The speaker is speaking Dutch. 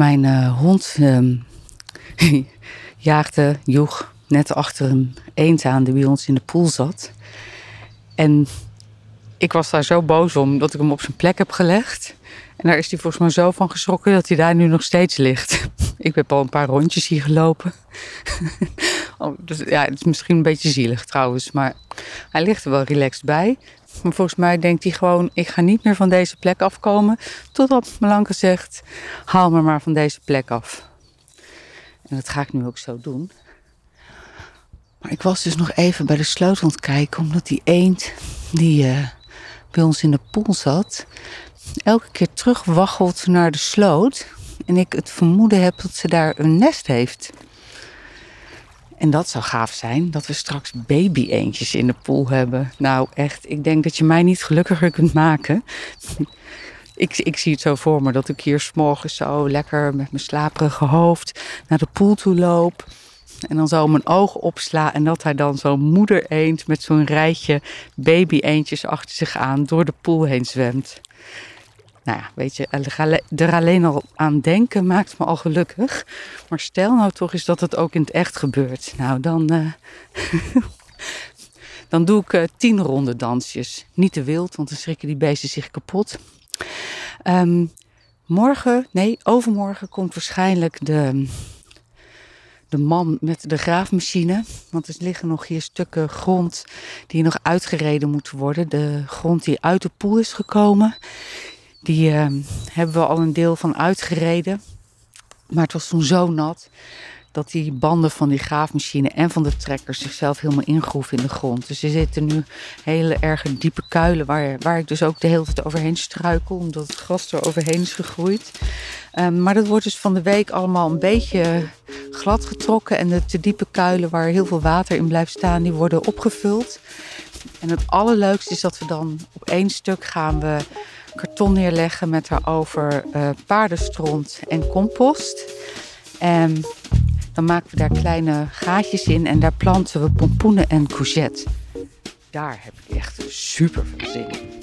Mijn eh, hond ehm, jaagde, joeg net achter een eend aan die bij ons in de poel zat. En ik was daar zo boos om dat ik hem op zijn plek heb gelegd. En daar is hij volgens mij zo van geschrokken dat hij daar nu nog steeds ligt. Ik heb al een paar rondjes hier gelopen. Oh, dus, ja, het is misschien een beetje zielig trouwens, maar hij ligt er wel relaxed bij. Maar volgens mij denkt hij gewoon, ik ga niet meer van deze plek afkomen. Totdat Melanke zegt, haal me maar van deze plek af. En dat ga ik nu ook zo doen. Maar ik was dus nog even bij de sloot aan het kijken, omdat die eend die uh, bij ons in de poel zat, elke keer terugwaggelt naar de sloot. En ik het vermoeden heb dat ze daar een nest heeft. En dat zou gaaf zijn, dat we straks baby-eendjes in de pool hebben. Nou, echt, ik denk dat je mij niet gelukkiger kunt maken. ik, ik zie het zo voor me dat ik hier s'morgens zo lekker met mijn slaperige hoofd naar de pool toe loop. En dan zo mijn ogen opsla en dat hij dan zo'n moeder eend met zo'n rijtje baby eendjes achter zich aan door de pool heen zwemt. Nou ja, weet je, er alleen al aan denken maakt me al gelukkig. Maar stel nou toch eens dat het ook in het echt gebeurt. Nou, dan, uh, dan doe ik uh, tien ronde dansjes. Niet te wild, want dan schrikken die beesten zich kapot. Um, morgen, nee, overmorgen komt waarschijnlijk de, de man met de graafmachine. Want er liggen nog hier stukken grond die nog uitgereden moeten worden. De grond die uit de poel is gekomen. Die uh, hebben we al een deel van uitgereden. Maar het was toen zo nat dat die banden van die graafmachine en van de trekker zichzelf helemaal ingroeven in de grond. Dus er zitten nu hele erge diepe kuilen waar, waar ik dus ook de hele tijd overheen struikel, omdat het gras er overheen is gegroeid. Um, maar dat wordt dus van de week allemaal een beetje glad getrokken en de te diepe kuilen waar heel veel water in blijft staan, die worden opgevuld. En het allerleukste is dat we dan op één stuk gaan we karton neerleggen met daarover uh, paardenstront en compost. En dan maken we daar kleine gaatjes in en daar planten we pompoenen en courgette. Daar heb ik echt super veel zin in.